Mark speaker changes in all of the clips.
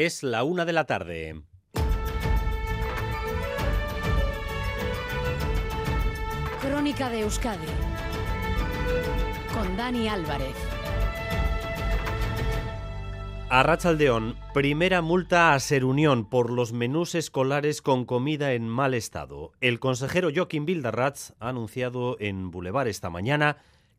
Speaker 1: Es la una de la tarde.
Speaker 2: Crónica de Euskadi con Dani Álvarez.
Speaker 1: A Rachaldeón, primera multa a Serunión por los menús escolares con comida en mal estado. El consejero Joaquín Bildarratz ha anunciado en Boulevard esta mañana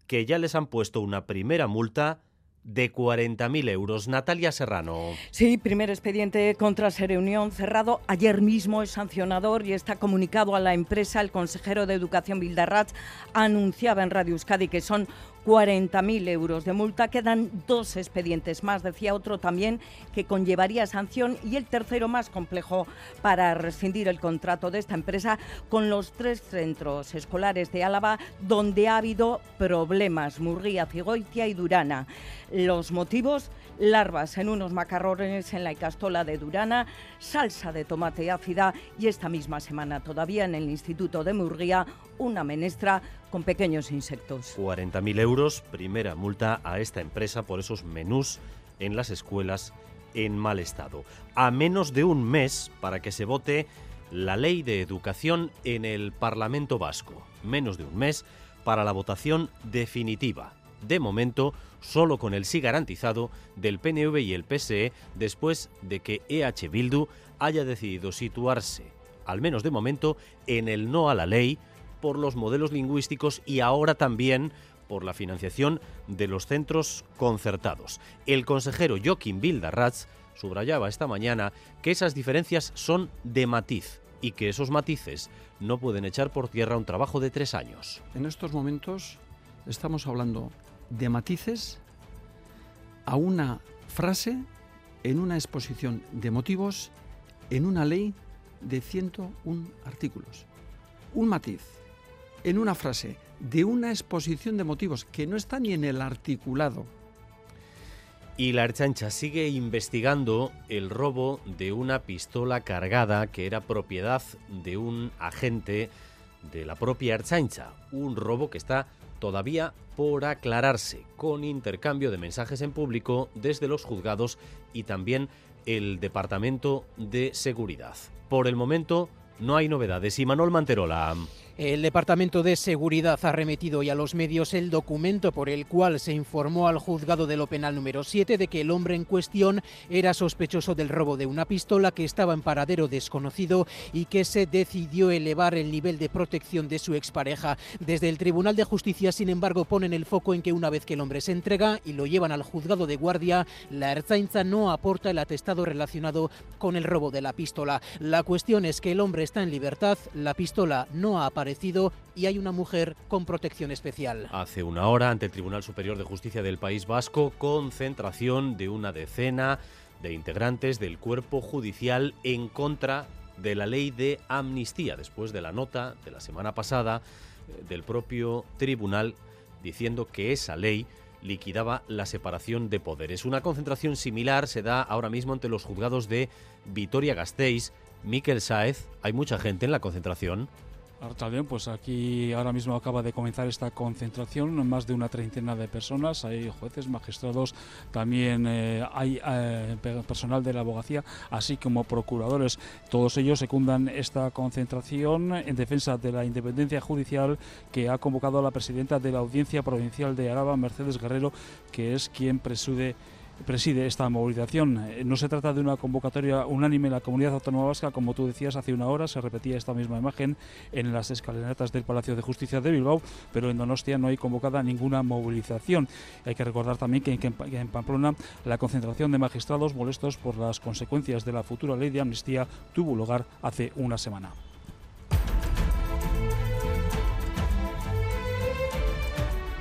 Speaker 1: que ya les han puesto una primera multa de 40.000 euros. Natalia Serrano.
Speaker 3: Sí, primer expediente contra Sereunión cerrado. Ayer mismo es sancionador y está comunicado a la empresa. El consejero de Educación Bildarratz anunciaba en Radio Euskadi que son 40.000 euros de multa. Quedan dos expedientes más, decía otro también, que conllevaría sanción y el tercero más complejo para rescindir el contrato de esta empresa con los tres centros escolares de Álava donde ha habido problemas, Murguía, Figoitia y Durana. Los motivos, larvas en unos macarrones en la Icastola de Durana, salsa de tomate ácida y esta misma semana todavía en el Instituto de Murguía una menestra con pequeños insectos.
Speaker 1: 40.000 euros, primera multa a esta empresa por esos menús en las escuelas en mal estado. A menos de un mes para que se vote la ley de educación en el Parlamento Vasco. Menos de un mes para la votación definitiva. De momento, solo con el sí garantizado del PNV y el PSE después de que EH Bildu haya decidido situarse, al menos de momento, en el no a la ley por los modelos lingüísticos y ahora también por la financiación de los centros concertados. El consejero Joaquín Bildarratz subrayaba esta mañana que esas diferencias son de matiz y que esos matices no pueden echar por tierra un trabajo de tres años.
Speaker 4: En estos momentos estamos hablando de matices a una frase en una exposición de motivos en una ley de 101 artículos. Un matiz en una frase de una exposición de motivos que no está ni en el articulado.
Speaker 1: Y la Archancha sigue investigando el robo de una pistola cargada que era propiedad de un agente de la propia Archancha. Un robo que está todavía por aclararse, con intercambio de mensajes en público desde los juzgados y también el Departamento de Seguridad. Por el momento no hay novedades. Y Manuel Manterola.
Speaker 5: El Departamento de Seguridad ha remitido hoy a los medios el documento por el cual se informó al juzgado de lo penal número 7 de que el hombre en cuestión era sospechoso del robo de una pistola que estaba en paradero desconocido y que se decidió elevar el nivel de protección de su expareja. Desde el Tribunal de Justicia, sin embargo, ponen el foco en que una vez que el hombre se entrega y lo llevan al juzgado de guardia, la Erzainza no aporta el atestado relacionado con el robo de la pistola. La cuestión es que el hombre está en libertad, la pistola no ha aparecido y hay una mujer con protección especial.
Speaker 1: Hace una hora, ante el Tribunal Superior de Justicia del País Vasco, concentración de una decena de integrantes del cuerpo judicial en contra de la ley de amnistía, después de la nota de la semana pasada eh, del propio tribunal diciendo que esa ley liquidaba la separación de poderes. Una concentración similar se da ahora mismo ante los juzgados de Vitoria-Gasteiz, Miquel Sáez. Hay mucha gente en la concentración.
Speaker 6: Artaldeón, pues aquí ahora mismo acaba de comenzar esta concentración, más de una treintena de personas, hay jueces, magistrados, también eh, hay eh, personal de la abogacía, así como procuradores. Todos ellos secundan esta concentración en defensa de la independencia judicial que ha convocado a la presidenta de la Audiencia Provincial de Araba, Mercedes Guerrero, que es quien presude preside esta movilización. Eh, no se trata de una convocatoria unánime en la comunidad autónoma vasca, como tú decías hace una hora, se repetía esta misma imagen en las escalinatas del Palacio de Justicia de Bilbao, pero en Donostia no hay convocada ninguna movilización. Hay que recordar también que en Pamplona la concentración de magistrados molestos por las consecuencias de la futura ley de amnistía tuvo lugar hace una semana.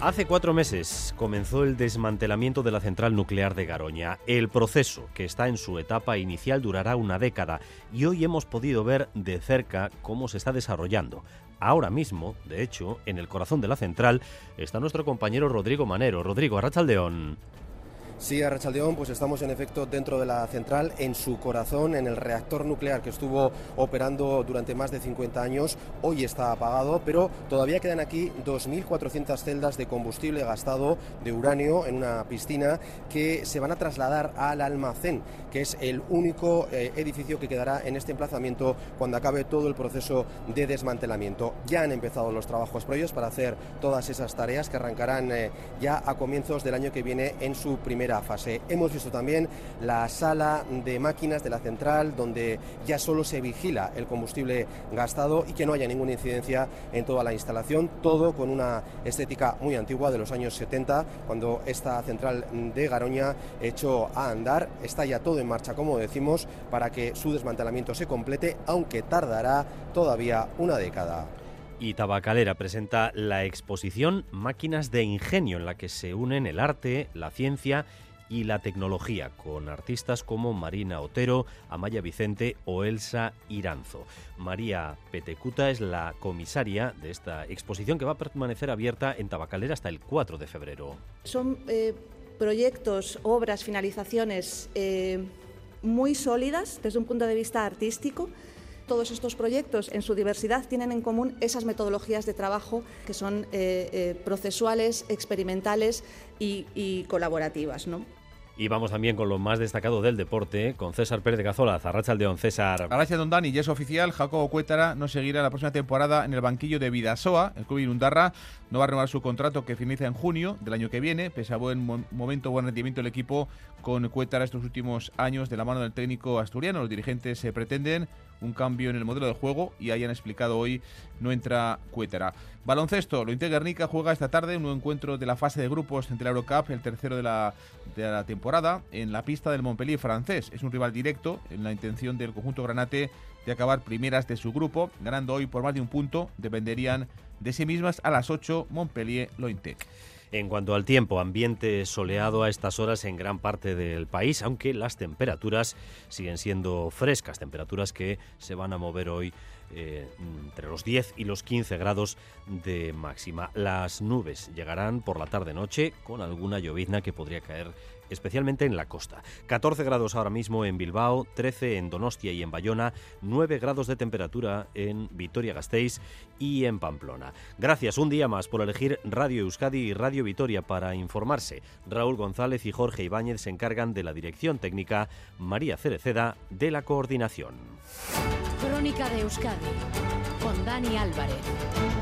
Speaker 1: Hace cuatro meses comenzó el desmantelamiento de la central nuclear de Garoña. El proceso, que está en su etapa inicial, durará una década y hoy hemos podido ver de cerca cómo se está desarrollando. Ahora mismo, de hecho, en el corazón de la central está nuestro compañero Rodrigo Manero. Rodrigo, Arrachaldeón.
Speaker 7: Sí, Arrachaldeón, pues estamos en efecto dentro de la central, en su corazón, en el reactor nuclear que estuvo operando durante más de 50 años. Hoy está apagado, pero todavía quedan aquí 2.400 celdas de combustible gastado de uranio en una piscina que se van a trasladar al almacén, que es el único eh, edificio que quedará en este emplazamiento cuando acabe todo el proceso de desmantelamiento. Ya han empezado los trabajos previos para hacer todas esas tareas que arrancarán eh, ya a comienzos del año que viene en su primer fase. Hemos visto también la sala de máquinas de la central donde ya solo se vigila el combustible gastado y que no haya ninguna incidencia en toda la instalación, todo con una estética muy antigua de los años 70, cuando esta central de Garoña echó a andar. Está ya todo en marcha, como decimos, para que su desmantelamiento se complete, aunque tardará todavía una década
Speaker 1: y Tabacalera presenta la exposición Máquinas de Ingenio, en la que se unen el arte, la ciencia y la tecnología, con artistas como Marina Otero, Amaya Vicente o Elsa Iranzo. María Petecuta es la comisaria de esta exposición que va a permanecer abierta en Tabacalera hasta el 4 de febrero.
Speaker 8: Son eh, proyectos, obras, finalizaciones eh, muy sólidas desde un punto de vista artístico todos estos proyectos, en su diversidad, tienen en común esas metodologías de trabajo que son eh, eh, procesuales, experimentales y, y colaborativas. ¿no?
Speaker 1: Y vamos también con lo más destacado del deporte, con César Pérez de Cazola, Zarracha Aldeón. César.
Speaker 9: Gracias, don Dani. Ya es oficial, Jacobo Cuétara no seguirá la próxima temporada en el banquillo de Vidasoa. El club Inundarra no va a renovar su contrato que finaliza en junio del año que viene, pese a buen momento, buen rendimiento del equipo con Cuétara estos últimos años de la mano del técnico asturiano. Los dirigentes se pretenden un cambio en el modelo de juego y hayan explicado hoy no entra Cuétara. Baloncesto, lo Guernica juega esta tarde un nuevo encuentro de la fase de grupos entre la Eurocup, el tercero de la, temporada, en la pista del Montpellier francés. Es un rival directo en la intención del conjunto granate de acabar primeras de su grupo, ganando hoy por más de un punto, dependerían de sí mismas a las 8 Montpellier Lointec.
Speaker 1: En cuanto al tiempo, ambiente soleado a estas horas en gran parte del país, aunque las temperaturas siguen siendo frescas, temperaturas que se van a mover hoy eh, entre los 10 y los 15 grados de máxima. Las nubes llegarán por la tarde-noche con alguna llovizna que podría caer especialmente en la costa. 14 grados ahora mismo en Bilbao, 13 en Donostia y en Bayona, 9 grados de temperatura en Vitoria-Gasteiz y en Pamplona. Gracias un día más por elegir Radio Euskadi y Radio Vitoria para informarse. Raúl González y Jorge Ibáñez se encargan de la dirección técnica, María Cereceda de la coordinación.
Speaker 2: Crónica de Euskadi con Dani Álvarez.